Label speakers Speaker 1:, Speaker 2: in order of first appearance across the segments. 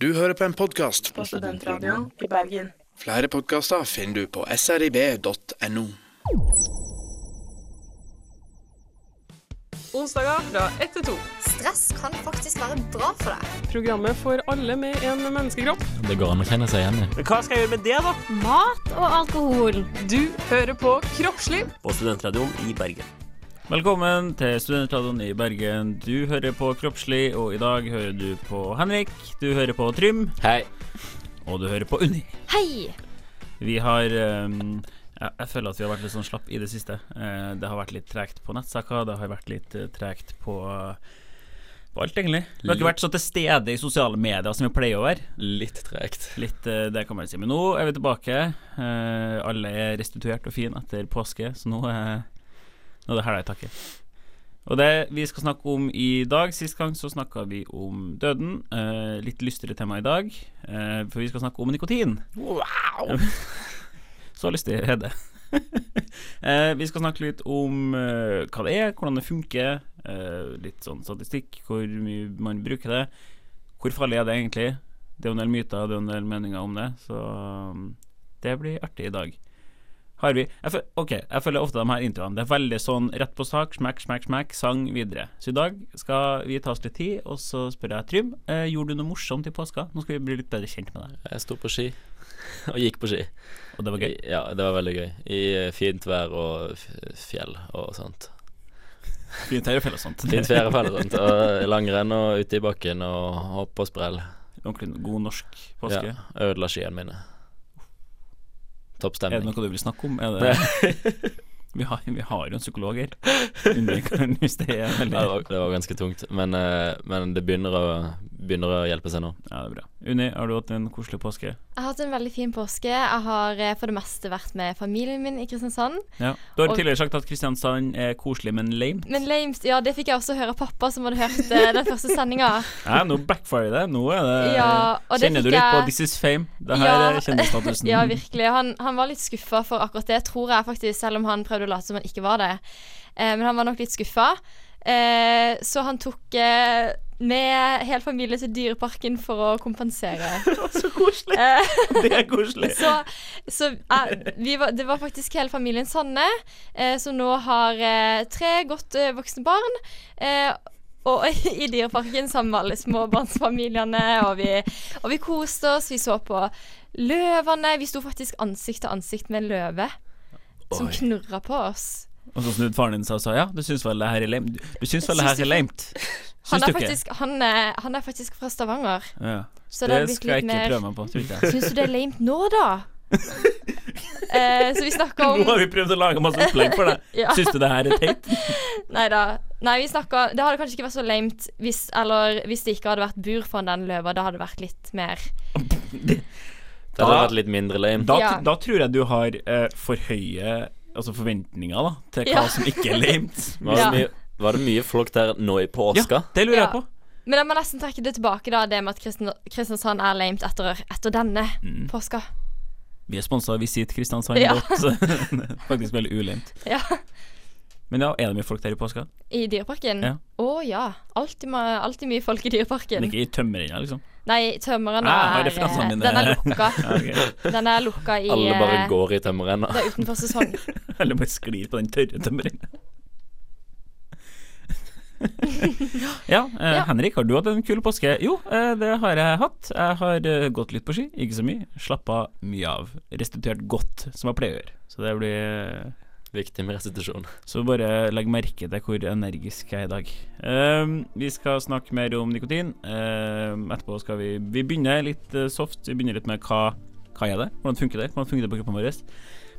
Speaker 1: Du hører på en podkast.
Speaker 2: på Studentradioen i Bergen.
Speaker 1: Flere podkaster finner du på srib.no.
Speaker 2: Onsdager fra 1 til 2.
Speaker 3: Stress kan faktisk være bra for deg.
Speaker 2: Programmet for alle med en menneskekropp.
Speaker 4: Det går an å kjenne seg igjen i.
Speaker 5: Men hva skal jeg gjøre med det, da?
Speaker 6: Mat og alkohol.
Speaker 2: Du hører på Kroppsliv.
Speaker 5: På Studentradioen i Bergen.
Speaker 4: Velkommen til Studentradioen i Bergen. Du hører på Kroppslig, og i dag hører du på Henrik. Du hører på Trym.
Speaker 5: Hei.
Speaker 4: Og du hører på Unni.
Speaker 6: Hei!
Speaker 4: Vi har um, jeg, jeg føler at vi har vært litt sånn slapp i det siste. Eh, det har vært litt tregt på nettsaker. Det har vært litt uh, tregt på på alt, egentlig. Vi har ikke vært så til stede i sosiale medier som vi pleier å være.
Speaker 5: Litt tregt.
Speaker 4: Litt, eh, det kan man si. Men nå er vi tilbake. Eh, alle er restituert og fine etter påske, så nå er, nå er det hæla i taket. Og det vi skal snakke om i dag Sist gang så snakka vi om døden. Eh, litt lystigere tema i dag, eh, for vi skal snakke om nikotin.
Speaker 5: Wow!
Speaker 4: Så lystig er det. eh, vi skal snakke litt om eh, hva det er, hvordan det funker. Eh, litt sånn statistikk, hvor mye man bruker det. Hvor farlig er det egentlig? Det er en del myter, det er en del meninger om det. Så um, det blir artig i dag. Har vi jeg Ok, jeg føler ofte de her introene. Det er veldig sånn rett på sak, smekk, smekk, smekk, sang videre. Så i dag skal vi ta oss litt tid, og så spør jeg Trym, eh, gjorde du noe morsomt i påska? Nå skal vi bli litt bedre kjent med deg.
Speaker 7: Jeg sto på ski, og gikk på ski.
Speaker 4: Og det var gøy?
Speaker 7: Ja, det var veldig gøy. I eh, fint vær og fjell og sånt.
Speaker 4: Fint fjellet og sånt.
Speaker 7: Fint fjell og sånt. Og langrenn og ute i bakken og hopp og sprell.
Speaker 4: Ordentlig god norsk påske.
Speaker 7: Ja, ødela skiene mine. Topp stemning.
Speaker 4: Er det noe du vil snakke om? Det vi, har, vi har jo en psykolog her. Er veldig
Speaker 7: det, var, det var ganske tungt, men, eh, men det begynner å, begynner å hjelpe seg nå.
Speaker 4: Ja, det er bra. Unni, har du hatt en koselig påske?
Speaker 6: Jeg har hatt en veldig fin påske. Jeg har eh, for det meste vært med familien min i Kristiansand.
Speaker 4: Ja. Du har
Speaker 6: Og-
Speaker 4: tidligere sagt at Kristiansand er koselig, men lame.
Speaker 6: Men lame, ja, det fikk jeg også høre av pappa, som hadde hørt eh, den første sendinga.
Speaker 4: Ja, nå backfirer det. Nå er det
Speaker 6: Ja, og det
Speaker 4: Kjenner du
Speaker 6: litt
Speaker 4: litt på 'This is fame'? Det her
Speaker 6: Ja.
Speaker 4: er kjendisstatusen.
Speaker 6: Ja, virkelig. Han, han var litt skuffa for akkurat det, tror jeg faktisk, selv om han prøvde å late som han ikke var det. Eh, men han var nok litt skuffa. Eh, så han tok eh, med hele familien til Dyreparken for å kompensere.
Speaker 4: Så koselig!
Speaker 6: Eh,
Speaker 4: Det er koselig.
Speaker 6: Så, så eh, vi var, det var faktisk hele familien Sanne, eh, som nå har tre godt voksne barn. Eh, og i Dyreparken sammen med alle småbarnsfamiliene, og vi, og vi koste oss. Vi så på løvene. Vi sto faktisk ansikt til ansikt med en løve som knurra på oss.
Speaker 4: Og så snudde faren din seg og sa ja, du syns vel det her er lame. Du syns vel det her er lamet?
Speaker 6: Han er, faktisk, han, er, han er faktisk fra Stavanger.
Speaker 4: Ja.
Speaker 6: Så
Speaker 4: Det,
Speaker 6: det,
Speaker 4: skal jeg ikke
Speaker 6: mer
Speaker 4: prøve meg på.
Speaker 6: Syns du det er lamet nå, da? eh, så vi snakka om
Speaker 4: Nå har vi prøvd å lage masse opplegg for deg.
Speaker 6: Ja.
Speaker 4: Syns du det her er teit?
Speaker 6: Nei da. Nei, vi snakka Det hadde kanskje ikke vært så lamet hvis, eller, hvis det ikke hadde vært bur foran den løva. Da hadde det vært litt mer
Speaker 7: Det hadde
Speaker 4: Da-
Speaker 7: vært litt mindre lame.
Speaker 4: Da,
Speaker 6: Ja.
Speaker 4: da tror jeg du har eh, for høye altså forventninger da til hva
Speaker 6: Ja.
Speaker 4: som ikke er lamet.
Speaker 7: Var det,
Speaker 6: Ja.
Speaker 7: mye, var det mye folk der nå i påska?
Speaker 4: det lurer
Speaker 6: Ja.
Speaker 4: jeg på.
Speaker 6: Men jeg må nesten trekke det tilbake, da, det med at Kristian- Kristiansand er lamet etter, etter denne
Speaker 4: Mm.
Speaker 6: påska.
Speaker 4: Vi er sponsa av Visit Kristiansand.
Speaker 6: Ja.
Speaker 4: Faktisk veldig uleimt.
Speaker 6: Ja.
Speaker 4: Men ja, er det mye folk der i påska?
Speaker 6: I Dyreparken?
Speaker 4: Ja.
Speaker 6: Å ja. Alltid, alltid mye folk i Dyreparken.
Speaker 4: Men ikke i tømmerrenna, liksom?
Speaker 6: Nei, tømmeren
Speaker 4: Ah,
Speaker 6: er eh. Den er lukka.
Speaker 4: Ja, okay.
Speaker 6: Den er lukka i
Speaker 7: Alle bare
Speaker 6: eh,
Speaker 7: går i tømmerrenna.
Speaker 6: Det er utenfor sesong.
Speaker 4: Eller bare sklir på den tørre tømmerrenna. ja, eh,
Speaker 6: Ja.
Speaker 4: Henrik, har du hatt en kul påske? Jo, eh, det har jeg hatt. Jeg har eh, gått litt på ski, ikke så mye. Slappa mye av. Restituert godt, som jeg pleier å gjøre. Så det blir eh,
Speaker 7: Viktig med restitusjon.
Speaker 4: Så bare legg merke til hvor energisk jeg er i dag. Uh, vi skal snakke mer om nikotin. Uh, etterpå skal vi Vi begynner litt eh, soft. Vi begynner litt med hva, hva er det Hvordan funker det Hvordan funker det på kroppen vår.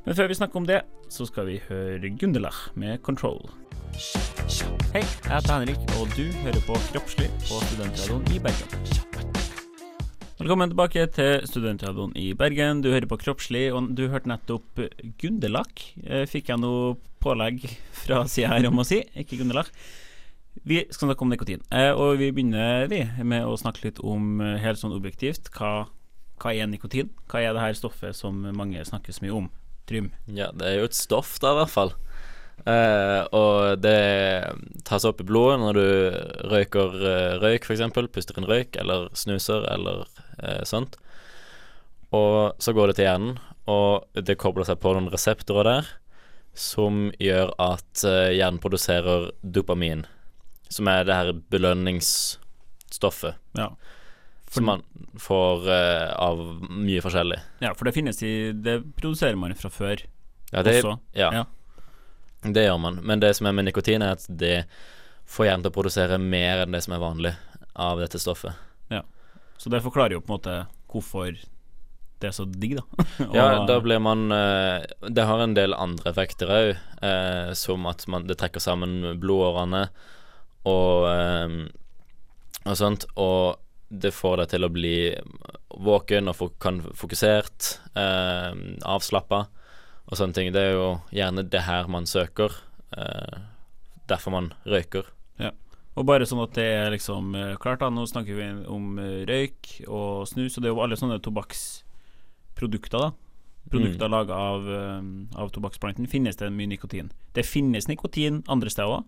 Speaker 4: Men før vi snakker om det, så skal vi høre Gundelach med 'Control'. Hei, jeg heter Henrik, og du hører på Kroppslig på Studentradioen i Bergen. Velkommen tilbake til Studentradioen i Bergen. Du hører på Kroppslig, og du hørte nettopp Gundelach. Eh, Fikk jeg noe pålegg fra sida her om å si, ikke Gundelach. Vi skal snakke om nikotin, eh, og vi begynner vi med å snakke litt om eh, helt sånn objektivt hva, hva er nikotin? Hva er det her stoffet som mange snakker så mye om? Trym.
Speaker 7: Ja, det er jo et stoff, da, i hvert fall. Eh, og det tas opp i blodet når du røyker eh, røyk, f.eks. Puster inn røyk, eller snuser, eller eh, sånt. Og så går det til hjernen, og det kobler seg på noen reseptorer der som gjør at hjernen produserer dopamin, som er det her belønningsstoffet
Speaker 4: Ja.
Speaker 7: som man får av mye forskjellig.
Speaker 4: ja, for det finnes i Det produserer man fra før
Speaker 7: Ja, det,
Speaker 4: også.
Speaker 7: ja.
Speaker 4: Ja.
Speaker 7: Det gjør man. Men det som er med nikotin, er at det får hjernen til å produsere mer enn det som er vanlig av dette stoffet.
Speaker 4: Så det forklarer jo på en måte hvorfor det er så digg, da.
Speaker 7: Ja, da blir man eh, Det har en del andre effekter òg, eh, som at man, det trekker sammen blodårene og, eh, og sånt. Og det får deg til å bli våken og kan fokusert, eh, avslappa og sånne ting. Det er jo gjerne det her man søker. Eh, derfor man røyker.
Speaker 4: Og bare sånn at det er liksom eh, klart, da. Nå snakker vi om eh, røyk og snus, og det er jo alle sånne tobakksprodukter, da. Produkter
Speaker 7: Mm.
Speaker 4: laga av, eh, av tobakksplanten, finnes det mye nikotin. Det finnes nikotin andre steder òg.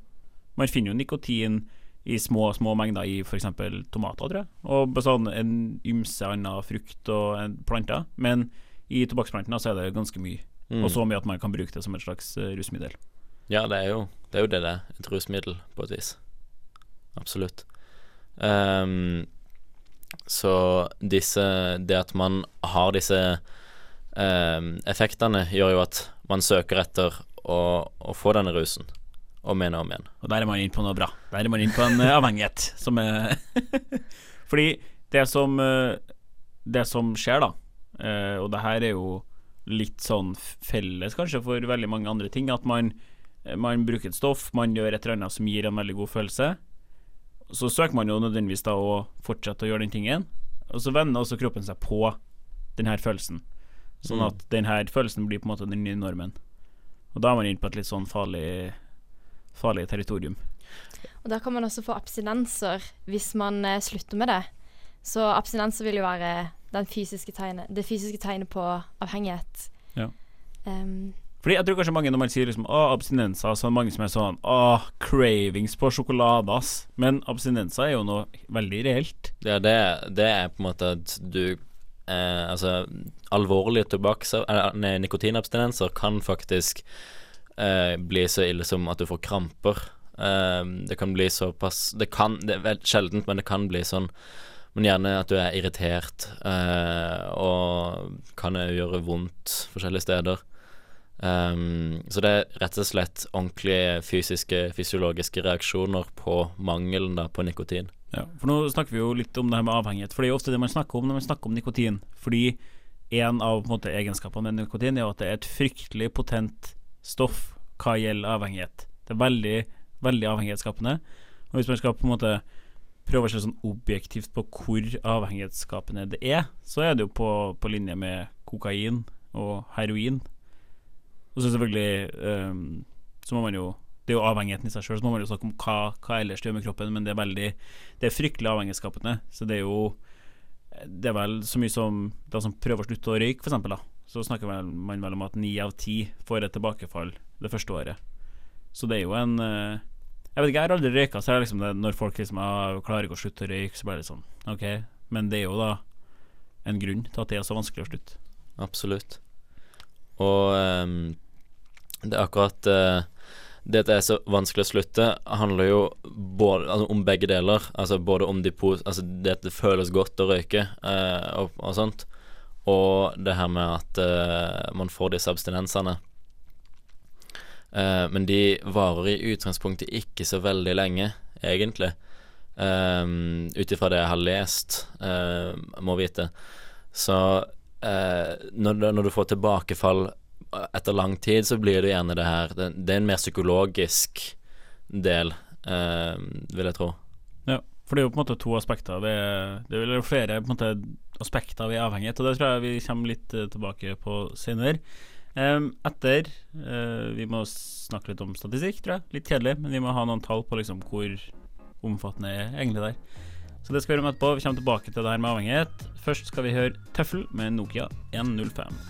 Speaker 4: Man finner jo nikotin i små små mengder i f.eks. tomater, tror jeg. Og sånn en ymse annen frukt og en planter. Men i tobakksplanten så er det ganske mye.
Speaker 7: Mm.
Speaker 4: Og så mye at man kan bruke det som et slags eh, rusmiddel.
Speaker 7: Ja, det er jo det er jo det det er. Et rusmiddel, på et vis. Absolutt. Um, så disse Det at man har disse um, effektene, gjør jo at man søker etter å, å få denne rusen. Om igjen og om igjen.
Speaker 4: Og der er man inne på noe bra. Der er man inne på en eh, avhengighet som er Fordi det som eh, Det som skjer, da, eh, og det her er jo litt sånn felles kanskje for veldig mange andre ting, at man, man bruker et stoff, man gjør et eller annet som gir en veldig god følelse. Så søker man jo nødvendigvis da å fortsette å gjøre den tingen, og så vender også kroppen seg på den her følelsen. Sånn
Speaker 7: Mm.
Speaker 4: at den her følelsen blir på en måte den nye normen. Og da er man inne på et litt sånn farlig farlig territorium.
Speaker 6: Og da kan man også få abstinenser hvis man eh, slutter med det. Så abstinenser vil jo være fysiske tegnet, det fysiske tegnet på avhengighet.
Speaker 4: Ja.
Speaker 6: Um,
Speaker 4: Fordi jeg tror kanskje mange når man sier liksom Å, abstinenser, så er det mange som er sånn Å, cravings på sjokolade, ass. Men abstinenser er jo noe veldig reelt.
Speaker 7: Ja, det, det er på en måte at du eh, Altså, alvorlige tobakks... Nei, nikotinabstinenser kan faktisk eh, bli så ille som at du får kramper. Eh, det kan bli såpass Det kan Det er sjeldent, men det kan bli sånn. Men gjerne at du er irritert, eh, og kan gjøre vondt forskjellige steder. Um, så det er rett og slett ordentlige fysiske, fysiologiske reaksjoner på mangelen da, på nikotin.
Speaker 4: Ja, for nå snakker vi jo litt om det her med avhengighet, for det er jo ofte det man snakker om når man snakker om nikotin. Fordi en av en måte, egenskapene med nikotin er jo at det er et fryktelig potent stoff hva gjelder avhengighet. Det er veldig, veldig avhengighetsskapende. Og hvis man skal på en måte prøve å se sånn objektivt på hvor avhengighetsskapende det er, så er det jo på, på linje med kokain og heroin. Og så selvfølgelig um, Så må man jo Det er jo avhengigheten i seg sjøl, så må man jo snakke om hva, hva ellers det gjør med kroppen, men det er veldig Det er fryktelig avhengighetsskapende. Så det er jo Det er vel så mye som de som prøver å slutte å røyke, eksempel, da. Så snakker man vel om at ni av ti får et tilbakefall det første året. Så det er jo en eh, Jeg vet ikke, jeg har aldri røyka, så er liksom det, når folk liksom ah, klarer ikke å slutte å røyke, så bare det sånn OK, men det er jo da en grunn til at det er så vanskelig å slutte.
Speaker 7: Absolutt. Og um, det er akkurat uh, Det at det er så vanskelig å slutte, handler jo både, altså, om begge deler. Altså både om de pos altså det at det føles godt å røyke uh, og, og sånt, og det her med at uh, man får disse abstinensene. Eh, men de varer i utgangspunktet ikke så veldig lenge, egentlig. Um, Ut ifra det jeg har lest, uh, må vite. Så uh, når, når du får tilbakefall etter lang tid, så blir det gjerne det her Det, det er en mer psykologisk del, uh, vil jeg tro.
Speaker 4: Ja, for det er jo på en måte to aspekter. Det er, det er vel flere måte, aspekter avhengig av, og det tror jeg vi kommer litt tilbake på senere. Em, etter uh, Vi må snakke litt om statistikk, tror jeg. Litt kjedelig, men vi må ha noen tall på liksom hvor omfattende er egentlig der. Så det skal vi gjøre om etterpå. Vi kommer tilbake til det her med avhengighet. Først skal vi høre Tøffel med Nokia 105.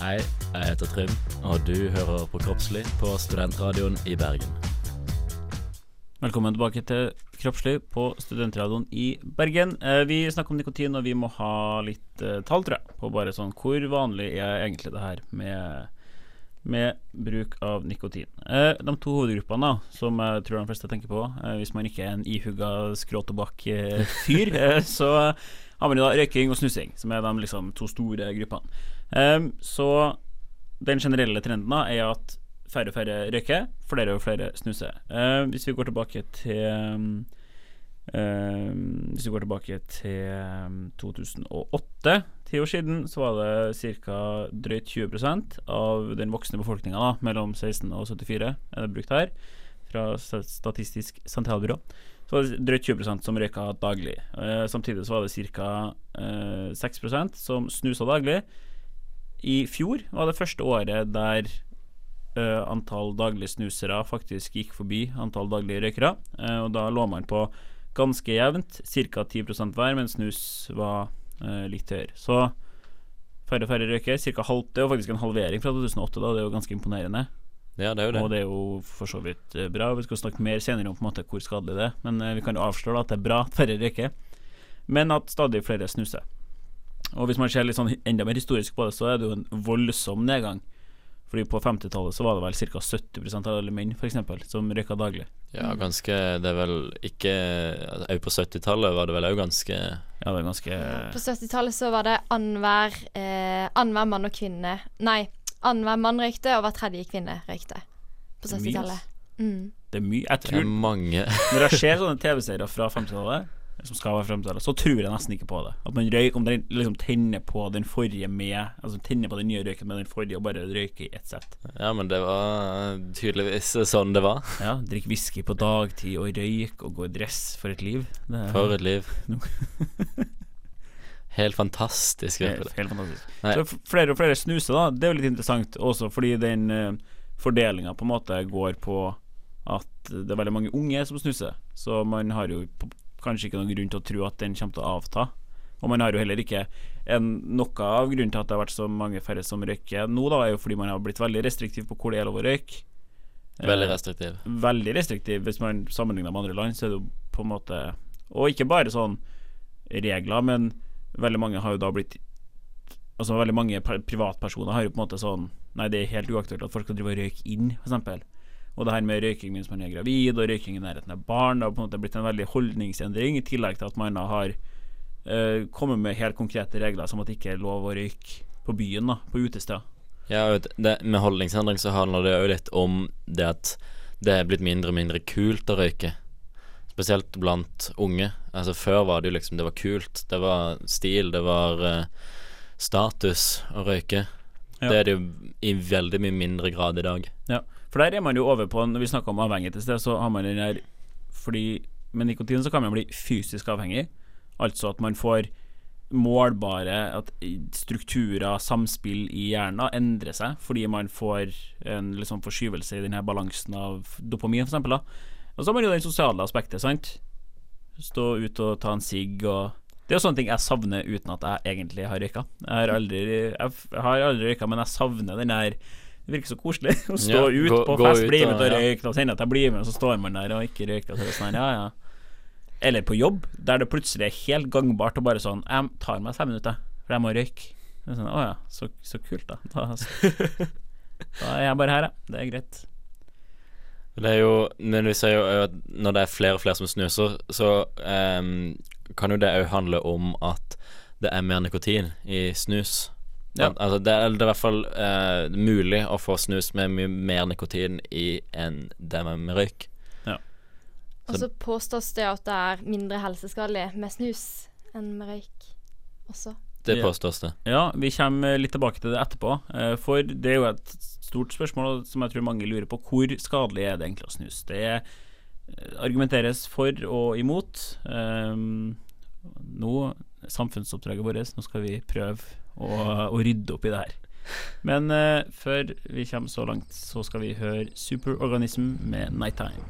Speaker 7: Hei, jeg heter Trym, og du hører på Kroppslig på Studentradioen i Bergen.
Speaker 4: Velkommen tilbake til Kroppslig på Studentradioen i Bergen. Eh, vi snakker om nikotin, og vi må ha litt eh, tall, tror jeg, på bare sånn hvor vanlig er egentlig det her med, med bruk av nikotin. Eh, de to hovedgruppene som jeg tror de fleste tenker på, hvis man ikke er en ihugga skråtobakk-fyr, så har man jo da røyking og snusing, som er de liksom to store gruppene. Så den generelle trenden da er at færre og færre røyker, flere og flere snuser. Eh, hvis vi går tilbake til eh, Hvis vi går tilbake til eh, 2008, ti år siden, så var det ca. drøyt 20% av den voksne befolkninga mellom 16 og 74 er det brukt her, fra Statistisk sentralbyrå. Så var det drøyt 20% som røyka daglig. Eh, samtidig så var det ca. Eh, 6% som snusa daglig. I fjor var det første året der eh, antall daglige snusere faktisk gikk forbi antall daglige røykere. Uh, og da lå man på ganske jevnt, ca. 10 hver, mens snus var uh, litt høyere. Så færre og færre røyker. Cirka halv, det er faktisk en halvering fra 2008, da. Det er jo ganske imponerende.
Speaker 7: Ja, det er jo det.
Speaker 4: Og det er jo for så vidt bra. Vi skal snakke mer senere om på en måte hvor skadelig det er, men vi kan jo avsløre da at det er bra at færre røyker, men at stadig flere snuser. Og hvis man ser litt sånn enda mer historisk på det, så er det jo en voldsom nedgang. Fordi på 50-tallet så var det vel ca. 70 av alle menn for eksempel, som røyka daglig.
Speaker 7: Ja, ganske Det er vel ikke Òg på 70-tallet var det vel òg ganske
Speaker 4: Ja, det er ganske
Speaker 6: På 70-tallet så var det annenhver eh, annenhver mann og kvinne Nei, annenhver mann røykte, og hver tredje kvinne røykte. På
Speaker 4: Det er mye,
Speaker 6: 70-tallet. Mm.
Speaker 4: Det er mye. Jeg tror,
Speaker 7: Det er mange
Speaker 4: Når jeg ser sånne TV-serier fra 50-tallet, som skal være 50-tallet, så tror jeg nesten ikke på det. At man røyker Om den liksom tenner på den forrige med Altså tenner på den nye røyken med den forrige, og bare røyker i ett sett.
Speaker 7: Ja, men det var tydeligvis sånn det var.
Speaker 4: Ja, Drikk whisky på dagtid og røyk og gå i dress for et liv. Er
Speaker 7: For et liv. Helt fantastisk.
Speaker 4: helt, helt fantastisk. Så flere og flere snuser, da. Det er jo litt interessant også fordi den uh, fordelinga på en måte går på at det er veldig mange unge som snuser. Så man har jo på, kanskje ikke noen grunn til å tro at den kommer til å avta. Og man har jo heller ikke en, Noe av grunnen til at det har vært så mange færre som røyker nå, da, er jo fordi man har blitt veldig restriktiv på hvor det er lov å røyke.
Speaker 7: Veldig
Speaker 4: Eh,
Speaker 7: restriktiv.
Speaker 4: veldig restriktiv hvis man sammenligner med andre land, så er det jo på en måte Og ikke bare sånn regler, men veldig mange har jo da blitt Altså veldig mange privatpersoner har jo på en måte sånn Nei, det er helt uaktuelt at folk skal drive og røyke inn, f.eks. Og det her med røyking mens man er gravid, og røyking i nærheten av barn, det har på en måte blitt en veldig holdningsendring, i tillegg til at man har uh, kommet med helt konkrete regler som at det ikke er lov å røyke på byen, da, på utesteder.
Speaker 7: Ja, det, med holdningsendring så handler det jo litt om det at det er blitt mindre og mindre kult å røyke. Spesielt blant unge. Altså Før var det jo liksom Det var kult. Det var stil. Det var uh, status å røyke.
Speaker 4: Ja.
Speaker 7: Det er det jo i veldig mye mindre grad i dag.
Speaker 4: Ja, for der er man jo over på Når vi snakker om avhengighet i sted, så har man den der Fordi med nikotin så kan man bli fysisk avhengig. Altså at man får målbare At strukturer, samspill i hjernen endrer seg fordi man får en liksom forskyvelse i denne balansen av dopamin, f.eks. Og så har man jo det sosiale aspektet, sant. Stå ut og ta en sigg og Det er jo sånne ting jeg savner uten at jeg egentlig har røyka. Jeg har aldri, jeg aldri røyka, men jeg savner den der det virker så koselig å stå
Speaker 7: Ja,
Speaker 4: ut
Speaker 7: gå-
Speaker 4: på fest,
Speaker 7: ut
Speaker 4: bli med til å røyke, og kjenne at jeg blir med, og så står man der og ikke røyker. Og så sånn, ja, ja. Eller på jobb, der det plutselig er helt gangbart og bare sånn Jeg tar meg fem minutter, for jeg må røyke. Sånn, Å ja, så, så kult, da. Da, da er jeg bare her, jeg. Det er greit.
Speaker 7: Det er jo Men vi ser jo at når det er flere og flere som snuser, så um, kan jo det òg handle om at det er mer nikotin i snus.
Speaker 4: Ja.
Speaker 7: Altså det er, det er i hvert fall uh, mulig å få snus med mye mer nikotin i enn det med, røyk. røyk.
Speaker 6: Og så påstås det at det er mindre helseskadelig med snus enn med røyk også.
Speaker 7: Det påstås det.
Speaker 4: Ja, vi kommer litt tilbake til det etterpå. Uh, For det er jo et stort spørsmål som jeg tror mange lurer på. Hvor skadelig er det egentlig å snus? Det er, eh, argumenteres for og imot. Um, nå, samfunnsoppdraget vårt, nå skal vi prøve å, å rydde opp i det her. Men uh, før vi kommer så langt, så skal vi høre Superorganism med 'Nighttime'.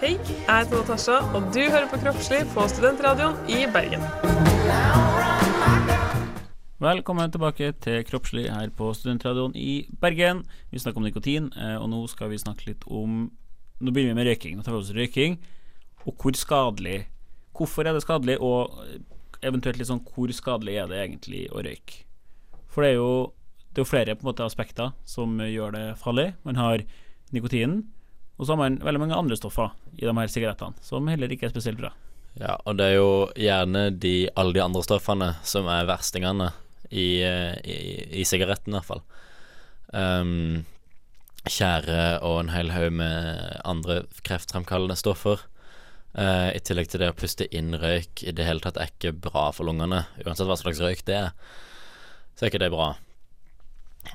Speaker 2: Hei, jeg heter Natasha, og du hører på Kroppslig på Studentradioen i Bergen.
Speaker 4: Velkommen tilbake til Kroppslig her på Studentradioen i Bergen. Vi snakker om nikotin, eh, og nå skal vi snakke litt om Nå begynner vi med røyking. Nå tar vi oss røyking. Og hvor skadelig Hvorfor er det skadelig, og eventuelt litt sånn hvor skadelig er det egentlig å røyke? For det er jo, det er jo flere på en måte aspekter som gjør det farlig. Man har nikotinen, og så har man veldig mange andre stoffer i de her sigarettene som heller ikke er spesielt bra.
Speaker 7: Ja, og det er jo gjerne de, alle de andre stoffene som er verstingene i, eh, i, i sigaretten, i hvert fall. Um, tjære og en hel haug med andre kreftfremkallende stoffer. Eh, I tillegg til det å puste inn røyk i det hele tatt er ikke bra for lungene. Uansett hva slags røyk det er, så er ikke det bra.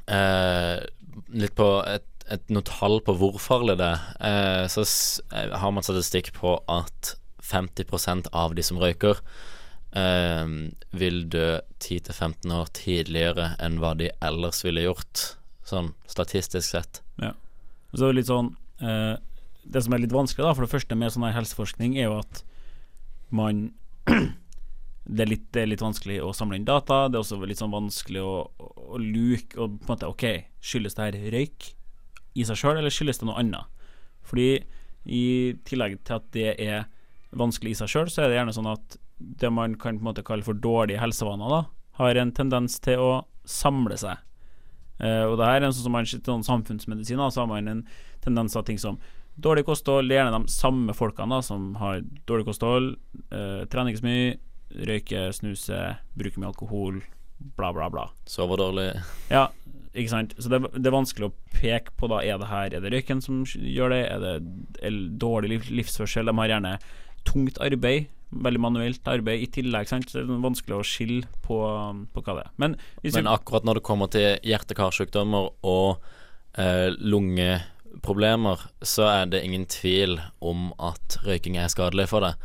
Speaker 7: Uh, litt på et, et noe tall på hvor farlig det er, uh, så har man statistikk på at 50% av de som røyker, vil dø 10-15 år tidligere enn hva de ellers ville gjort, sånn statistisk sett.
Speaker 4: Ja. så litt sånn Det som er litt vanskelig, da, for det første med sånn her helseforskning, er jo at man det er, litt, det er litt vanskelig å samle inn data. Det er også litt sånn vanskelig å, å, luke og på en måte OK, skyldes det her røyk i seg sjøl, eller skyldes det noe annet? Fordi i tillegg til at det er vanskelig i seg sjøl, så er det gjerne sånn at det man kan på en måte kalle for dårlige helsevaner, da, har en tendens til å samle seg. Uh, og det her er sånn som man sånn samfunnsmedisin, da, så har man en tendens til ting som dårlig kosthold. Det er gjerne de samme folkene da, som har dårlig kosthold, eh, trener ikke så mye, røyker, snuser, bruker mye alkohol, bla, bla, bla.
Speaker 7: Sover dårlig.
Speaker 4: Ja, ikke sant. Så det, det er vanskelig å peke på da Er det her Er det røyken som gjør det? Er det er dårlig liv, livsførsel? De har gjerne tungt arbeid, veldig manuelt arbeid i tillegg, sant. Så det er vanskelig å skille på, på hva det er. Men
Speaker 7: Men akkurat når det kommer til hjerte-karsykdommer og eh, lungeproblemer, så er det ingen tvil om at røyking er skadelig for deg.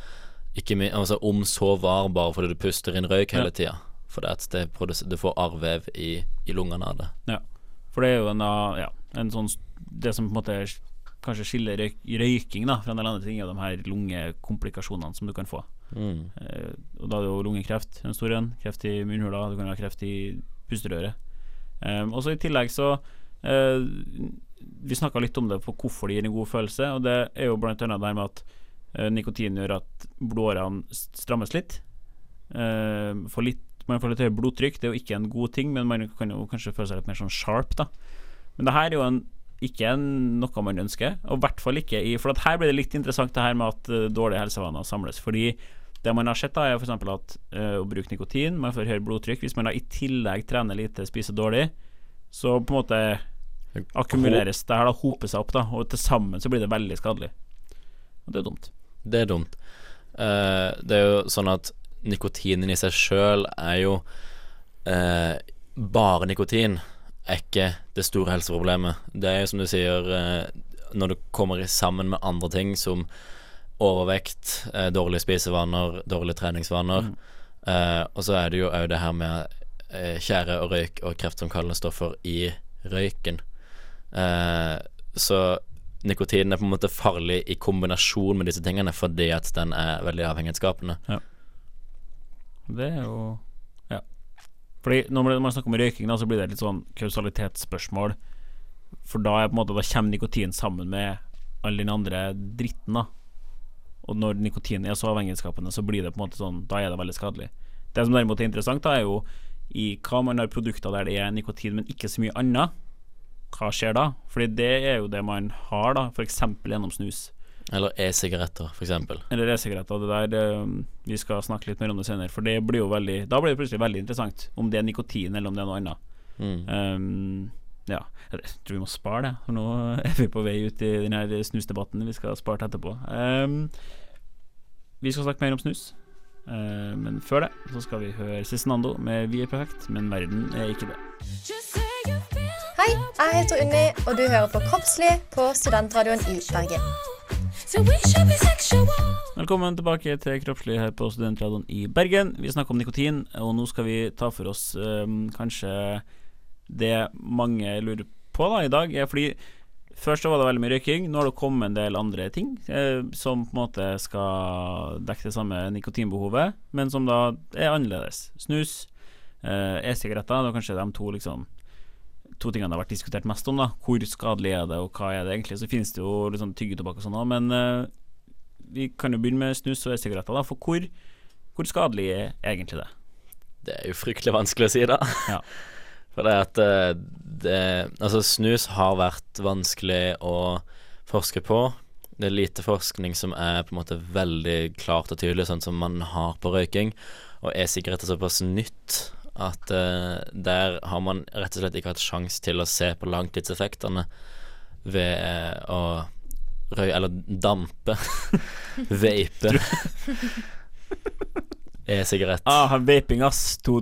Speaker 7: Ikke altså om så var bare fordi du puster inn røyk hele tida. For det du får arrvev i, i lungene av det.
Speaker 4: Ja, For det er jo en, ja, en sånn Det som på en måte kanskje skiller røyk, røyking da fra en del andre ting, er de her lungekomplikasjonene som du kan få.
Speaker 7: Mm.
Speaker 4: Eh, og da er det jo lungekreft en stor en. Kreft i munnhula, du kan ha kreft i pusterøret. Um, og så i tillegg så Vi snakka litt om det på hvorfor det gir en god følelse, og det er jo annet det her med at eh, nikotin gjør at blodårene strammes litt. Eh, får litt man får litt høyere blodtrykk, det er jo ikke en god ting, men man kan jo kanskje føle seg litt mer sånn sharp, da. Men det her er jo en, ikke en, noe man ønsker, og i hvert fall ikke i For her blir det litt interessant det her med at eh, dårlige helsevaner samles. Fordi det man har sett, da er f.eks. at eh, å bruke nikotin Man får høyere blodtrykk. Hvis man da i tillegg trener lite, spiser dårlig, så på en måte akkumuleres det her, da, hoper seg opp, da, og til sammen så blir det veldig skadelig. Og det er dumt.
Speaker 7: Det er dumt. Uh, det er jo sånn at nikotinen i seg sjøl er jo uh, Bare nikotin er ikke det store helseproblemet. Det er jo som du sier, uh, når det kommer sammen med andre ting som overvekt, dårlige spisevaner, dårlige treningsvaner, eh, og så er det jo òg det her med kjære tjære og røyk og kreftfremkallende stoffer i røyken. Eh, så nikotinen er på en måte farlig i kombinasjon med disse tingene fordi at den er veldig avhengighetsskapende.
Speaker 4: Det er jo Ja. Fordi når man snakker om røyking, da, så blir det litt sånn kausalitetsspørsmål. For da, er på en måte, da kommer nikotin sammen med all den andre dritten, da. Og når nikotin er så avhengighetsskapende, så blir det på en måte sånn Da er det veldig skadelig. Det som derimot er interessant, da, er jo i hva man har produkter der det er nikotin, men ikke så mye annet. Hva skjer da? Fordi det er jo det man har, da, f.eks. gjennom snus.
Speaker 7: Eller e-sigaretter, for eksempel.
Speaker 4: Eller e-sigaretter. Det der det, Vi skal snakke litt mer om det senere. For det blir jo veldig Da blir det plutselig veldig interessant om det er nikotin, eller om det er noe annet.
Speaker 7: Mm.
Speaker 4: Um, ja, jeg tror vi må spare det, for nå er vi på vei ut i den her snusdebatten vi skal spare til etterpå. Um, vi skal snakke mer om snus, uh, men før det så skal vi høre Cezinando med 'Vi er perfekt, men verden er ikke det'.
Speaker 3: Hei, jeg heter Unni, og du hører på Kroppslig på Studentradioen i Bergen.
Speaker 4: Velkommen tilbake til Kroppslig her på Studentradioen i Bergen. Vi snakker om nikotin, og nå skal vi ta for oss um, kanskje det mange lurer på da i dag. Er fordi Først så var det veldig mye røyking, nå har det kommet en del andre ting eh, som på en måte skal dekke det samme nikotinbehovet, men som da er annerledes. Snus, eh, e-sigaretter, det er kanskje de to liksom to tingene det har vært diskutert mest om. da Hvor skadelig er det, og hva er det egentlig? Så finnes det jo litt sånn tyggetobakk og sånn òg, men uh, vi kan jo begynne med snus og e-sigaretter. da For hvor, hvor skadelig er egentlig det?
Speaker 7: Det er jo fryktelig vanskelig å si, da.
Speaker 4: Ja.
Speaker 7: For det at eh, det Altså, snus har vært vanskelig å forske på. Det er lite forskning som er på en måte veldig klart og tydelig, sånn som man har på røyking. Og e-sigaretter er såpass nytt at uh, der har man rett og slett ikke hatt sjanse til å se på langtidseffektene ved eh, å røye Eller dampe. Vape. E-sigarett.
Speaker 4: Ah, vaping, ass. To,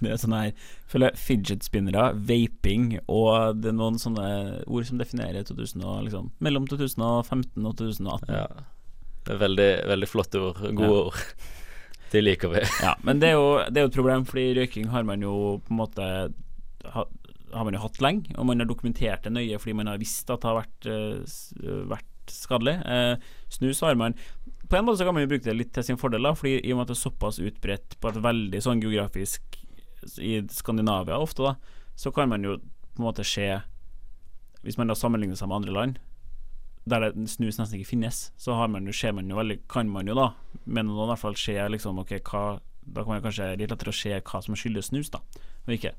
Speaker 4: det er sånn her Føler fidget spinnere, vaping og det er noen sånne ord som definerer 2000 og liksom mellom 2015 og 2018.
Speaker 7: Ja. Det er veldig, veldig flotte ord. Gode
Speaker 4: Ja.
Speaker 7: ord. De liker vi.
Speaker 4: Ja, men det er, jo, det er jo et problem, fordi røyking har man jo på en måte ha, Har man jo hatt lenge, og man har dokumentert det nøye fordi man har visst at det har vært, uh, vært skadelig. Uh, snus har man På en måte så kan man jo bruke det litt til sin fordel, da, fordi i og med at det er såpass utbredt på et veldig sånn geografisk I Skandinavia ofte, da, så kan man jo på en måte se Hvis man da sammenligner seg med andre land der det snus nesten ikke finnes, så har man jo, ser man jo veldig Kan man jo da, men i hvert fall se liksom Ok, hva Da kan man kanskje litt lettere å se hva som skyldes snus, da, og ikke.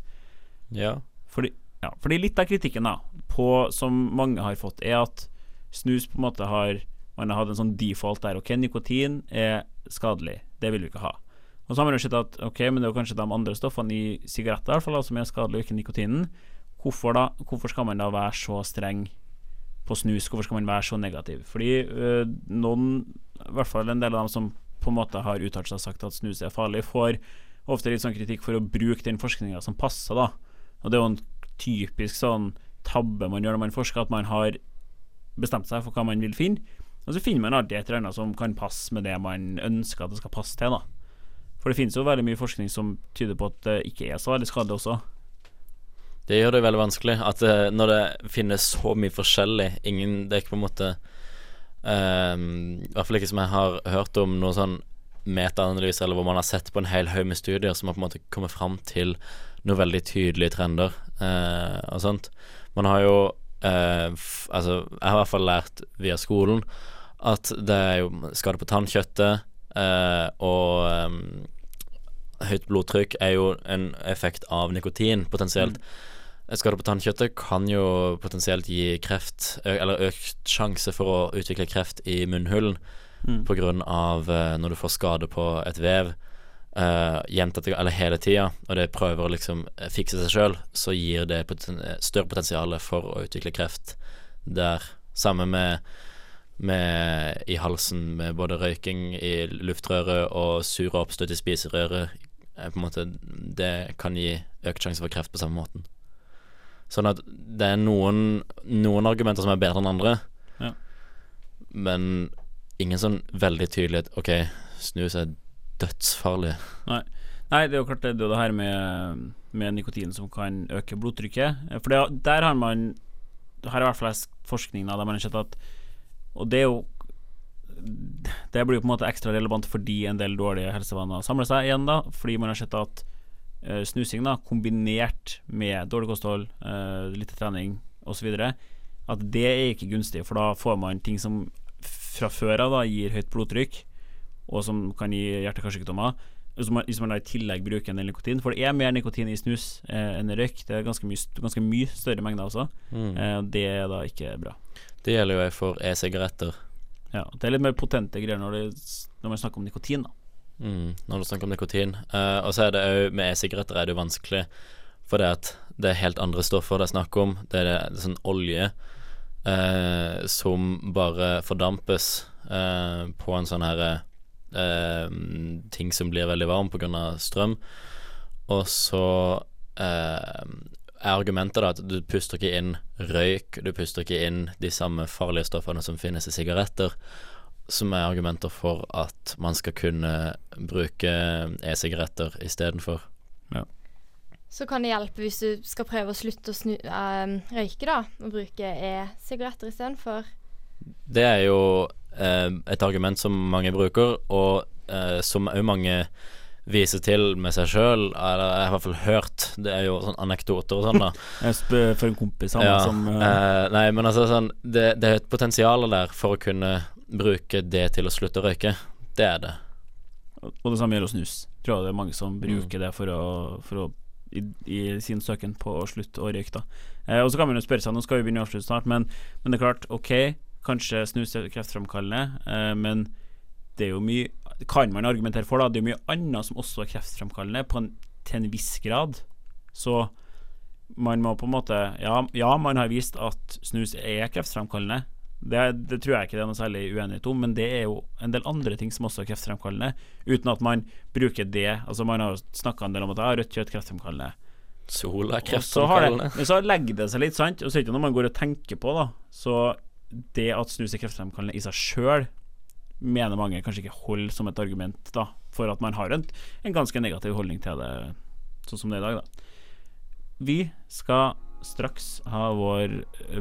Speaker 7: Ja.
Speaker 4: Fordi, ja, fordi litt av kritikken da på, som mange har fått, er at snus på en måte har Man har hatt en sånn default der. Ok, nikotin er skadelig. Det vil vi ikke ha. Og så har man jo sett at ok, men det er jo kanskje de andre stoffene i sigaretter i hvert fall, som er skadelige, og ikke nikotinen. Hvorfor da? Hvorfor skal man da være så streng på snus? Hvorfor skal man være så negativ? Fordi øh, noen, i hvert fall en del av dem som på en måte har uttalt seg og sagt at snus er farlig, får ofte litt sånn kritikk for å bruke den forskninga som passer, da. Og det er jo en typisk sånn tabbe man gjør når man forsker, at man har bestemt seg for hva man vil finne, og så finner man alltid et eller annet som kan passe med det man ønsker at det skal passe til, da. For det finnes jo veldig mye forskning som tyder på at det ikke er så veldig skadelig også.
Speaker 7: Det gjør det veldig vanskelig at eh, når det finnes så mye forskjellig Ingen Det er ikke på en måte ehm, I hvert fall ikke som jeg har hørt om noen sånn metaanalyse, eller hvor man har sett på en hel haug med studier som har på en måte kommet fram til noen veldig tydelige trender uh, og sånt. Man har jo Uh, Altså, jeg har i hvert fall lært via skolen at det er jo skade på tannkjøttet, uh, og um, høyt blodtrykk er jo en effekt av nikotin, potensielt. Skade på tannkjøttet kan jo potensielt gi kreft, eller økt sjanse for å utvikle kreft i munnhulen
Speaker 4: Mm.
Speaker 7: av eh, når du får skade på et vev uh, gjentatte eller hele tida, og det prøver å liksom eh, fikse seg sjøl, så gir det poten større potensial for å utvikle kreft der. Samme med, med i halsen, med både røyking i luftrøret og sure oppstøt i spiserøret. Eh, på en måte Det kan gi økt sjanse for kreft på samme måten. Sånn at det er noen, noen argumenter som er bedre enn andre,
Speaker 4: Ja.
Speaker 7: men ingen sånn veldig tydelighet OK, snus er dødsfarlig.
Speaker 4: Nei, det er jo klart det, det det her med, med nikotin som kan øke blodtrykket. For det, der har man Her er i hvert fall lest forskning der man har sett at Og det er jo Det blir jo på en måte ekstra relevant fordi en del dårlige helsevaner samler seg igjen, da. Fordi man har sett at eh, snusing da kombinert med dårlig kosthold, uh, lite trening osv., at det er ikke gunstig, for da får man ting som fra før av da gir høyt blodtrykk, og som kan gi hjerte-karsykdommer. Hvis man, hvis man da i tillegg bruker en del nikotin, for det er mer nikotin i snus eh, enn i røyk. Det er ganske mye, ganske mye større mengder også.
Speaker 7: Mm.
Speaker 4: Eh, det er da ikke bra.
Speaker 7: Det gjelder jo for e-sigaretter.
Speaker 4: Ja, det er litt mer potente greier når, det, når man snakker om nikotin. da
Speaker 7: Mm, når du snakker om nikotin. Uh, og så er det òg med e-sigaretter er det jo vanskelig, for det at det er helt andre stoffer det er snakk om. Det er, det, det er sånn olje uh, som bare fordampes uh, på en sånn her ting som blir veldig varm pga. strøm. Og så er argumentet da at du puster ikke inn røyk, du puster ikke inn de samme farlige stoffene som finnes i sigaretter som er argumenter for at man skal kunne bruke e-sigaretter istedenfor.
Speaker 6: Så kan det hjelpe hvis du skal prøve å slutte å snu, eh, røyke, da, og bruke e-sigaretter istedenfor.
Speaker 7: Det er jo eh, et argument som mange bruker, og eh, som òg mange vise til med seg sjøl, eller jeg har i hvert fall hørt, det er jo sånn anekdoter og sånn, da.
Speaker 4: Jeg spør for en kompis han
Speaker 7: Ja,
Speaker 4: som uh...
Speaker 7: eh, nei, men altså sånn det, det er et potensial der for å kunne bruke det til å slutte å røyke. Det er det.
Speaker 4: Og det samme gjelder snus. Tror jeg det er mange som
Speaker 7: Mm.
Speaker 4: bruker det for å, for å i, i sin søken på å slutte å røyke, da. Eh, og så kan man jo spørre seg, nå skal vi begynne å avslutte snart, men, men det er klart, ok, kanskje snus er kreftframkallende, eh, men det er jo mye Kan man argumentere for, da? Det er jo mye annet som også er kreftframkallende, på en, til en viss grad. Så man må på en måte Ja, ja man har vist at snus er kreftfremkallende. Det, det tror jeg ikke det er noe særlig uenighet om, men det er jo en del andre ting som også er kreftfremkallende, uten at man bruker det Altså Man har jo snakka en del om at ja, rødt kjøtt kreftfremkallende.
Speaker 7: Sola er
Speaker 4: det,
Speaker 7: kreftfremkallende.
Speaker 4: men så legger det seg litt, sant? Og så er det ikke noe man går og tenker på, da. Så det at snus er kreftfremkallende i seg sjøl, mener mange kanskje ikke holder som et argument da for at man har en, en ganske negativ holdning til det, sånn som det er i dag, da. Vi skal straks ha vår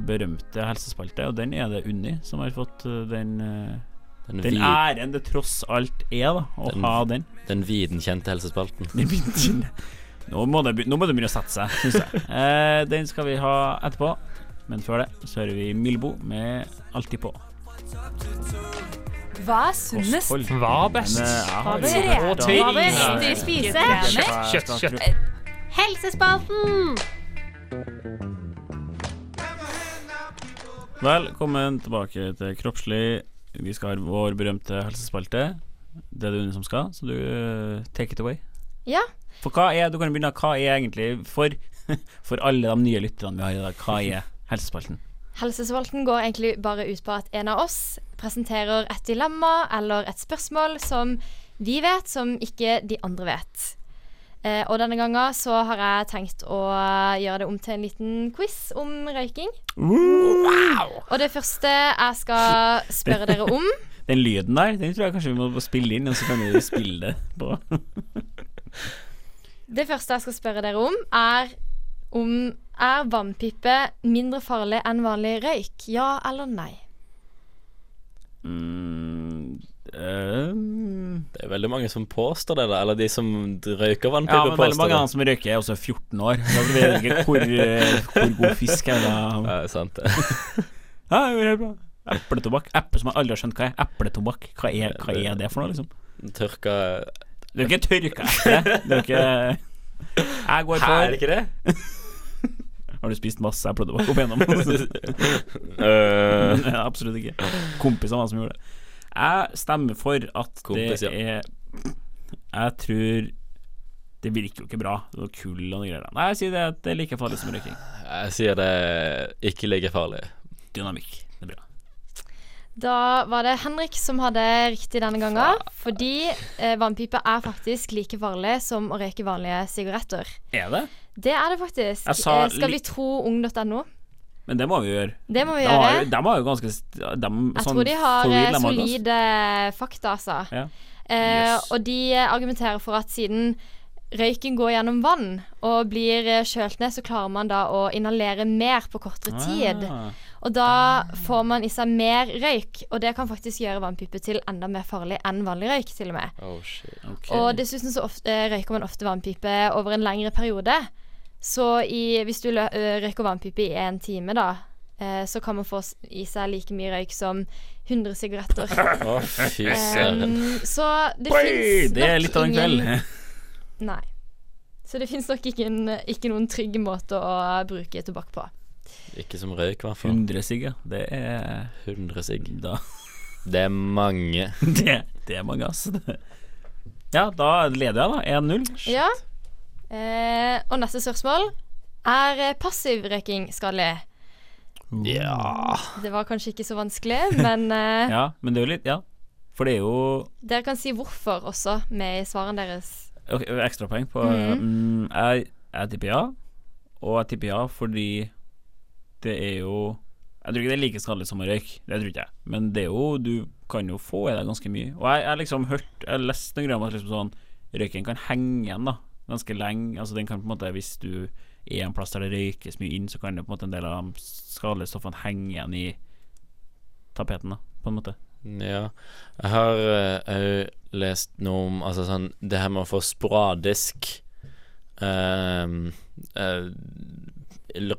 Speaker 4: berømte helsespalte, og den er det Unni som har fått eh, den eh,
Speaker 7: Den,
Speaker 4: den
Speaker 7: vid,
Speaker 4: æren det tross alt er, da, å
Speaker 7: Den-
Speaker 4: ha den.
Speaker 7: den videnkjente helsespalten.
Speaker 4: Den Nå må, det, nå må det begynne å sette seg, syns jeg. Eh, den skal vi ha etterpå. Men før det så hører vi Milbo med 'Alltid på'.
Speaker 8: Hva er sunnest?
Speaker 2: Hva er best?
Speaker 4: Eh,
Speaker 8: Hva er i spise?
Speaker 2: Kjøtt, kjøtt.
Speaker 8: Helsespalten!
Speaker 4: Velkommen tilbake til Kroppslig. Vi skal ha vår berømte helsespalte. Det er det Une som skal, så du eh, take it away.
Speaker 6: Ja.
Speaker 4: For hva er Du kan begynne. Hva er egentlig For, for alle de nye lytterne vi har i dag, hva er helsespalten?
Speaker 6: Helsespalten går egentlig bare ut på at en av oss presenterer et dilemma eller et spørsmål som vi vet, som ikke de andre vet. Eh, og denne gangen så har jeg tenkt å gjøre det om til en liten quiz om røyking. Og det første jeg skal spørre dere om
Speaker 4: Den lyden der, den tror jeg kanskje vi må spille inn, og så kan vi spille det på.
Speaker 6: Det første jeg skal spørre dere om, er om er vannpipe mindre farlig enn vanlig røyk? Ja eller nei?
Speaker 4: Mm, ehm,
Speaker 7: Det er veldig mange som påstår det, da. Eller de som røyker
Speaker 4: ja,
Speaker 7: vannpipe,
Speaker 4: men veldig mange av
Speaker 7: det.
Speaker 4: dem som røyker, er også 14 år. Da jeg vet ikke hvor, eh, hvor god fisk er det.
Speaker 7: Ja, det er sant det.
Speaker 4: Ja, det helt bra. Epletobakk. Eple som jeg aldri har skjønt hva er. Epletobakk. Hva er, hva er det for noe, liksom?
Speaker 7: Tørka
Speaker 4: Det er ikke tørka eple. Det er ikke Jeg går for
Speaker 7: ikke det?
Speaker 4: Har du spist masse epletobakk opp igjennom? uh... Absolutt ikke. Kompisene var som gjorde det. Jeg stemmer for at
Speaker 7: Kompis,
Speaker 4: det er Jeg tror Det virker jo ikke bra. Det var kull og noe greier. Nei, jeg sier det at det er like farlig som røyking.
Speaker 7: jeg sier det ikke like farlig.
Speaker 4: Dynamikk. Det er bra.
Speaker 6: Da var det Henrik som hadde riktig denne gangen. Fordi eh, vannpipe er faktisk like farlig som å røyke vanlige sigaretter.
Speaker 4: Er det?
Speaker 6: Det er det faktisk.
Speaker 4: Jeg sa
Speaker 6: Eh, skal vi tro ung.no?
Speaker 4: Men det må vi gjøre.
Speaker 6: Det må vi
Speaker 4: De har,
Speaker 6: gjøre.
Speaker 4: jo- de har jo ganske de,
Speaker 6: Jeg
Speaker 4: sånn
Speaker 6: tror de har
Speaker 4: for
Speaker 6: eh,
Speaker 4: de har
Speaker 6: solide fakta, altså.
Speaker 4: Ja.
Speaker 6: Eh,
Speaker 4: Yes.
Speaker 6: Og de eh, argumenterer for at siden røyken går gjennom vann og blir eh, kjølt ned, så klarer man da å inhalere mer på kortere tid.
Speaker 4: Ah.
Speaker 6: Og da får man i seg mer røyk, og det kan faktisk gjøre vannpipe til enda mer farlig enn vanlig røyk, til og med.
Speaker 7: Oh, shit.
Speaker 4: Ok.
Speaker 6: Og dessuten så ofte, røyker man ofte vannpipe over en lengre periode. Så i, hvis du røyker vannpipe i en time, da, eh, så kan man få i seg like mye røyk som 100 sigaretter.
Speaker 7: Å, fy søren.
Speaker 6: Um, så det fins
Speaker 4: det er litt av en kveld.
Speaker 6: Nei. Så det fins nok ikke, en, ikke noen trygg måte å bruke tobakk på.
Speaker 7: Ikke som røyk, i hvert fall.
Speaker 4: 100 sigg, ja. Det er
Speaker 7: 100 sigg.
Speaker 4: da,
Speaker 7: Det er mange.
Speaker 4: det, det er mange, ass. Ja, da leder jeg, da. 1-0.
Speaker 6: Ja. Eh, og neste spørsmål. Er eh, passiv røyking skadelig?
Speaker 7: Ja
Speaker 6: Det var kanskje ikke så vanskelig, men eh,
Speaker 4: Ja, men det er jo litt Ja. For det er jo
Speaker 6: dere kan si hvorfor også med i svarene deres.
Speaker 4: ok, ekstrapoeng på
Speaker 6: Mhm.
Speaker 4: mm, jeg, jeg tipper ja. Og jeg tipper ja fordi det er jo Jeg tror ikke det er like skadelig som å røyke, det tror ikke jeg. Men det er jo Du kan jo få i deg ganske mye. Og jeg jeg har liksom hørt Jeg har lest noen greier om at liksom sånn røyken kan henge igjen da ganske lenge. Altså den kan på en måte Hvis du er en plass der det røykes mye inn, så kan det på en måte en del av de skadelige stoffene henge igjen i tapeten, da, på en måte.
Speaker 7: Ja. Jeg har òg lest noe om altså sånn Det her med å få sporadisk uh, uh,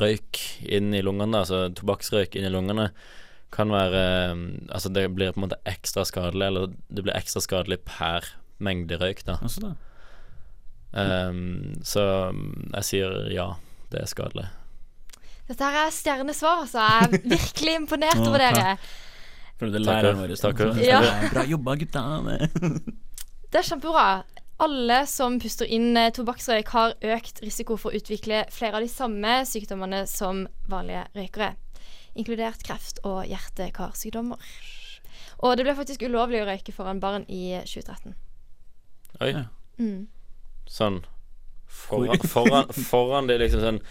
Speaker 7: røyk inn i lungene, altså tobakksrøyk inn i lungene, kan være eh, Altså det blir på en måte ekstra skadelig, eller det blir ekstra skadelig per mengde røyk, da.
Speaker 4: Altså da.
Speaker 7: Ehm, så jeg sier ja, det er skadelig.
Speaker 6: Dette her er stjernesvar, altså. Jeg er virkelig imponert over dere.
Speaker 4: Føler
Speaker 7: Takker.
Speaker 4: læreren vår
Speaker 7: Takker.
Speaker 6: Ja.
Speaker 4: Bra jobba, gutta.
Speaker 6: Det er kjempebra. Alle som puster inn eh, tobakksrøyk, har økt risiko for å utvikle flere av de samme sykdommene som vanlige røykere, inkludert kreft og hjerte-karsykdommer. Og det ble faktisk ulovlig å røyke foran barn i 2013.
Speaker 7: Oi.
Speaker 4: Ja.
Speaker 6: Mm.
Speaker 7: Sånn foran, foran, foran det liksom sånn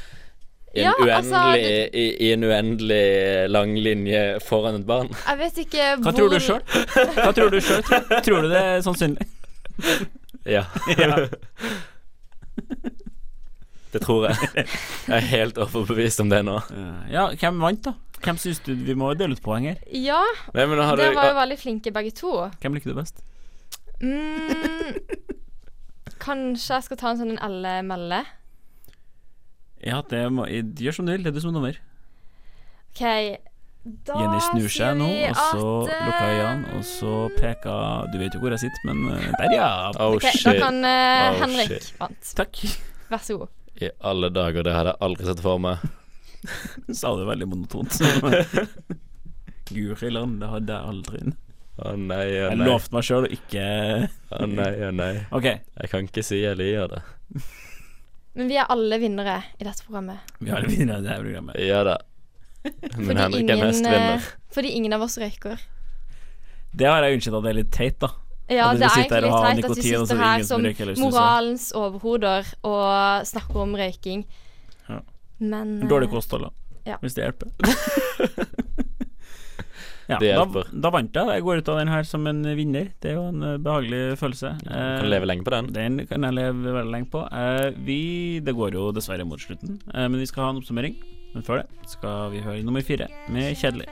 Speaker 7: i en,
Speaker 6: Ja,
Speaker 7: uendelig,
Speaker 6: altså,
Speaker 7: i, I en uendelig lang linje foran et barn.
Speaker 6: Jeg vet ikke
Speaker 4: Hva
Speaker 6: hvor
Speaker 4: tror du sjøl? Hva tror du sjøl? Tror, tror du det er sannsynlig?
Speaker 7: Ja. det tror jeg. Jeg er helt overbevist om det nå.
Speaker 4: Ja, hvem vant, da? Hvem syns du Vi må dele ut poeng her.
Speaker 6: Ja,
Speaker 7: Nei,
Speaker 6: dere
Speaker 7: du,
Speaker 6: var jo veldig flinke begge to.
Speaker 4: Hvem liker du best?
Speaker 6: Mm, kanskje jeg skal ta en sånn en alle-melle?
Speaker 4: Ja, det må Gjør som du vil. Det er du som er dommer.
Speaker 6: OK. Da
Speaker 4: Jenny snur seg nå, og så
Speaker 6: at, eh,
Speaker 4: lukker øynene, og så peker Du vet jo hvor jeg sitter, men eh, der, ja.
Speaker 7: Oh
Speaker 6: Ok, Da kan uh,
Speaker 7: Oh,
Speaker 6: Henrik
Speaker 7: shit.
Speaker 6: vant.
Speaker 4: Takk.
Speaker 6: Vær så god.
Speaker 7: I alle dager, det hadde jeg aldri sett for meg.
Speaker 4: Sa det veldig monotont. Guri land, det hadde jeg aldri.
Speaker 7: Å nei, å
Speaker 4: Jeg
Speaker 7: nei.
Speaker 4: lovte meg sjøl å ikke
Speaker 7: Å nei, å nei.
Speaker 4: OK.
Speaker 7: Jeg kan ikke si jeg liker det.
Speaker 6: Men vi er alle vinnere i dette programmet.
Speaker 4: Vi er alle vinnere i dette programmet.
Speaker 7: Ja da. Men
Speaker 6: Fordi
Speaker 7: Henrik er mest
Speaker 6: eh,
Speaker 7: vinner.
Speaker 6: fordi ingen av oss røyker.
Speaker 4: Det har jeg unnskyldt at det er litt teit, da.
Speaker 6: Ja,
Speaker 4: At
Speaker 6: det er egentlig litt teit at vi
Speaker 4: er
Speaker 6: sitter
Speaker 4: det
Speaker 6: her
Speaker 4: som
Speaker 6: som
Speaker 4: røyker
Speaker 6: moralens overhoder og snakker om røyking.
Speaker 4: Ja.
Speaker 6: Men
Speaker 4: Dårlig
Speaker 6: eh,
Speaker 4: kosthold, da.
Speaker 6: ja.
Speaker 4: Hvis det hjelper. ja,
Speaker 7: Det
Speaker 4: da,
Speaker 7: hjelper.
Speaker 4: da vant jeg. Jeg går ut av den her som en vinner. Det er jo en eh, behagelig følelse.
Speaker 7: Du kan leve lenge på den.
Speaker 4: Den kan jeg leve veldig lenge på. Eh, vi, det går jo dessverre mot slutten, eh, men vi skal ha en oppsummering. Men før det skal vi høre nummer fire med Kjedelig.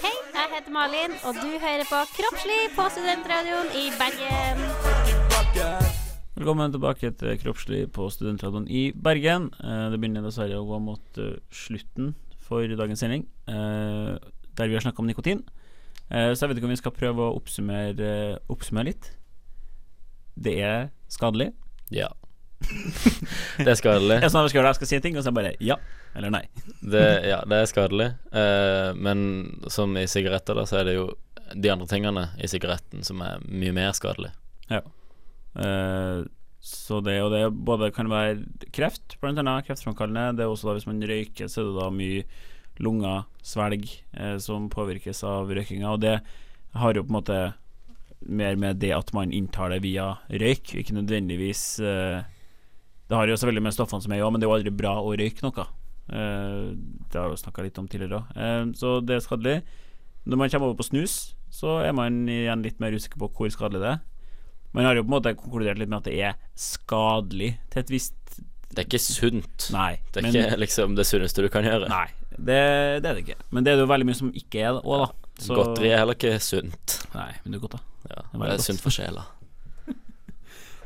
Speaker 8: Hei, jeg heter Malin, og du hører på Kroppslig på Studentradioen i Bergen.
Speaker 4: Velkommen tilbake til Kroppslig på Studentradioen i Bergen. Eh, det begynner dessverre å gå mot eh, slutten for dagens sending, eh, der vi har snakka om nikotin. Eh, så jeg vet ikke om vi skal prøve å oppsummere, eh, oppsummere litt. Det er skadelig.
Speaker 7: Ja. det er skadelig.
Speaker 4: Jeg, sånn, jeg, skal, jeg skal si ting, og så bare ja eller nei.
Speaker 7: Det, ja, det er skadelig. Eh, men som i sigaretter, da, så er det jo de andre tingene i sigaretten som er mye mer skadelig.
Speaker 4: Eh, så det og det både kan være kreft, blant annet kreftfremkallende. Det er også da hvis man røyker, så er det da mye lunger, svelg, eh, som påvirkes av røykinga. Og det har jo på en måte mer med det at man inntar det via røyk, ikke nødvendigvis eh, Det har jo selvfølgelig med stoffene som er i men det er jo aldri bra å røyke noe. Eh, det har vi snakka litt om tidligere òg. så det er skadelig. Når man kommer over på snus, så er man igjen litt mer usikker på hvor skadelig det er. Man har jo på en måte konkludert litt med at det er skadelig til et visst
Speaker 7: Det er ikke sunt.
Speaker 4: Nei.
Speaker 7: Det er
Speaker 4: men,
Speaker 7: ikke liksom det sunneste du kan gjøre.
Speaker 4: Nei, det, det er det ikke. Men det er det jo veldig mye som ikke er det òg, da. Så-
Speaker 7: Godteri er heller ikke sunt.
Speaker 4: Nei, men det er godt, da.
Speaker 7: Ja,
Speaker 4: er
Speaker 7: det er
Speaker 4: godt.
Speaker 7: sunt for sjela.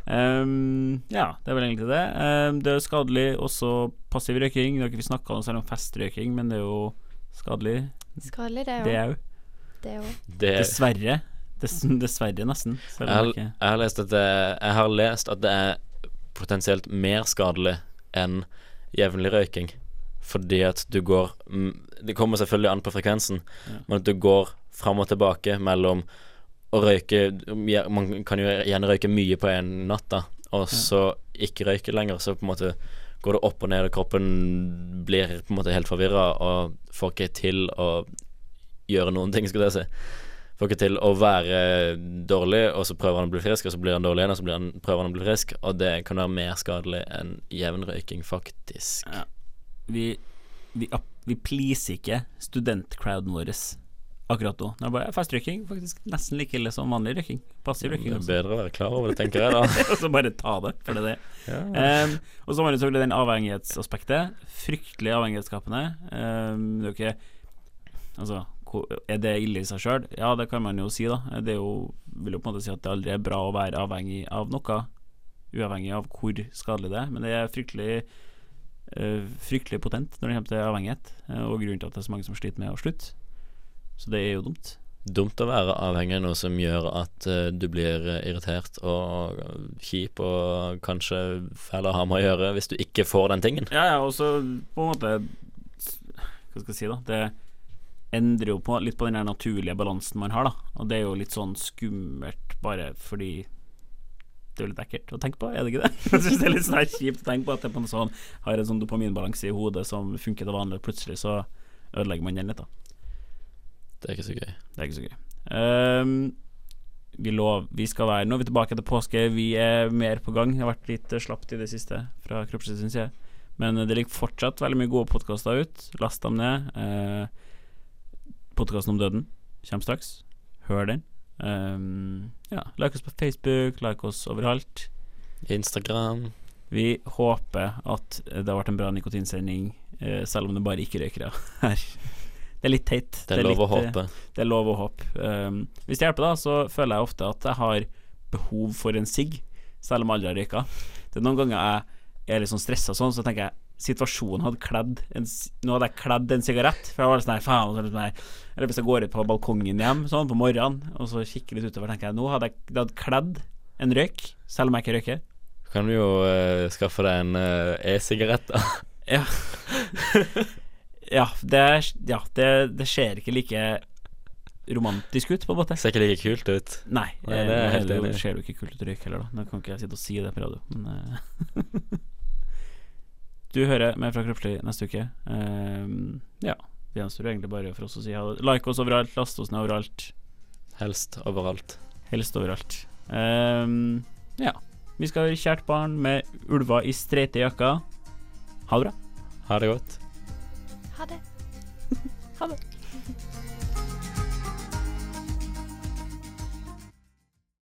Speaker 4: Um, ja, det er vel egentlig det. Um, det er skadelig også passiv røyking. Det har ikke vi snakka noe særlig om festrøyking, men det er jo skadelig,
Speaker 6: Skadelig, det
Speaker 4: det
Speaker 6: òg. Det òg.
Speaker 4: Dessverre. Dess, dessverre, nesten.
Speaker 7: Jeg, har, jeg, har det, jeg har lest at det er potensielt mer skadelig enn jevnlig røyking. Fordi at du går Det kommer selvfølgelig an på frekvensen, men at du går fram og tilbake mellom å røyke Man kan jo gjerne røyke mye på en natt, da, og så ikke røyke lenger. Så på en måte går det opp og ned, og kroppen blir på en måte helt forvirra og får ikke til å gjøre noen ting, skulle jeg si. Får ikke til å være dårlig, og så prøver han å bli frisk, og så blir han dårlig igjen, og så blir han, prøver han å bli frisk. Og det kan være mer skadelig enn jevnrøyking, faktisk.
Speaker 4: Ja. Vi, vi, vi pleaser ikke studentcrowden vår akkurat nå. Det er fast festrøyking, faktisk nesten like ille som vanlig røyking. Passiv røyking.
Speaker 7: Det
Speaker 4: er
Speaker 7: bedre å være klar over det, tenker jeg da.
Speaker 4: og så bare ta det, for det er det. Em, og så var det selvfølgelig den avhengighetsaspektet. Fryktelig avhengighetsskapende. Um, det er jo ikke Altså, Er det ille i seg sjøl? Ja, det kan man jo si, da. Det er jo, vil jo på en måte si at det aldri er bra å være avhengig av noe, uavhengig av hvor skadelig det er. Men det er fryktelig eh, fryktelig potent når det kommer til avhengighet, eh, og grunnen til at det er så mange som sliter med å slutte. Så det er jo dumt.
Speaker 7: Dumt å være avhengig av noe som gjør at eh, du blir irritert og kjip og kanskje fæl å ha med å gjøre hvis du ikke får den tingen.
Speaker 4: Ja, ja, og så på en måte Hva skal jeg si, da? Det endrer jo på, litt på den der naturlige balansen man har, da. Og det er jo litt sånn skummelt bare fordi det er jo litt ekkelt å tenke på, er det ikke det? Jeg synes det er litt sånn her kjipt å tenke på at en sånn, har en sånn dopaminbalanse i hodet som funker til vanlig, og plutselig så ødelegger man den litt, da.
Speaker 7: Det er ikke så gøy.
Speaker 4: Det er ikke så gøy. Um, vi lov, vi skal være Nå er vi tilbake etter påske. Vi er mer på gang. Det har vært litt eh, slapt i det siste fra Kroppslig syns jeg. Men det ligger fortsatt veldig mye gode podkaster ut. Last dem ned. Uh, Podkasten om døden kommer straks. Hør den. Um, ja, like oss på Facebook, like oss overalt.
Speaker 7: Instagram.
Speaker 4: Vi håper at det har vært en bra nikotinsending, uh, selv om det bare ikke røykere her. Det er litt teit.
Speaker 7: Det er lov å
Speaker 4: litt, å
Speaker 7: håpe.
Speaker 4: Det er lov å håpe. Um, hvis det hjelper, da, så føler jeg ofte at jeg har behov for en sigg, selv om alle har røyka. Det er noen ganger jeg er litt sånn stressa sånn, så tenker jeg situasjonen hadde kledd en, Nå hadde jeg kledd en sigarett. For jeg var sånn her, faen så sånn her. Eller hvis jeg går ut på balkongen hjem sånn på morgenen og så kikker litt utover, tenker jeg nå hadde jeg det hadde kledd en røyk, selv om jeg ikke røyker.
Speaker 7: Kan du jo uh, skaffe deg en uh, e-sigarett, da.
Speaker 4: Ja. ja, det, ja det, det ser ikke like romantisk ut, på en måte.
Speaker 7: Ser ikke like kult ut.
Speaker 4: Nei,
Speaker 7: Nei,
Speaker 4: eh,
Speaker 7: det er jeg helt enig
Speaker 4: ser jo ikke kult ut å røyke heller, da. Nå kan ikke jeg sitte og si det på radio, men eh, Du hører mer fra Kroppslig neste uke. Um, ja. Det gjenstår egentlig bare for oss å si ha det. Like oss overalt, last oss ned overalt.
Speaker 7: Helst overalt.
Speaker 4: Helst overalt. Um, ja. Vi skal være kjært barn med ulver i streite jakker. Ha det bra.
Speaker 7: Ha det godt.
Speaker 6: Ha det.
Speaker 4: Ha det.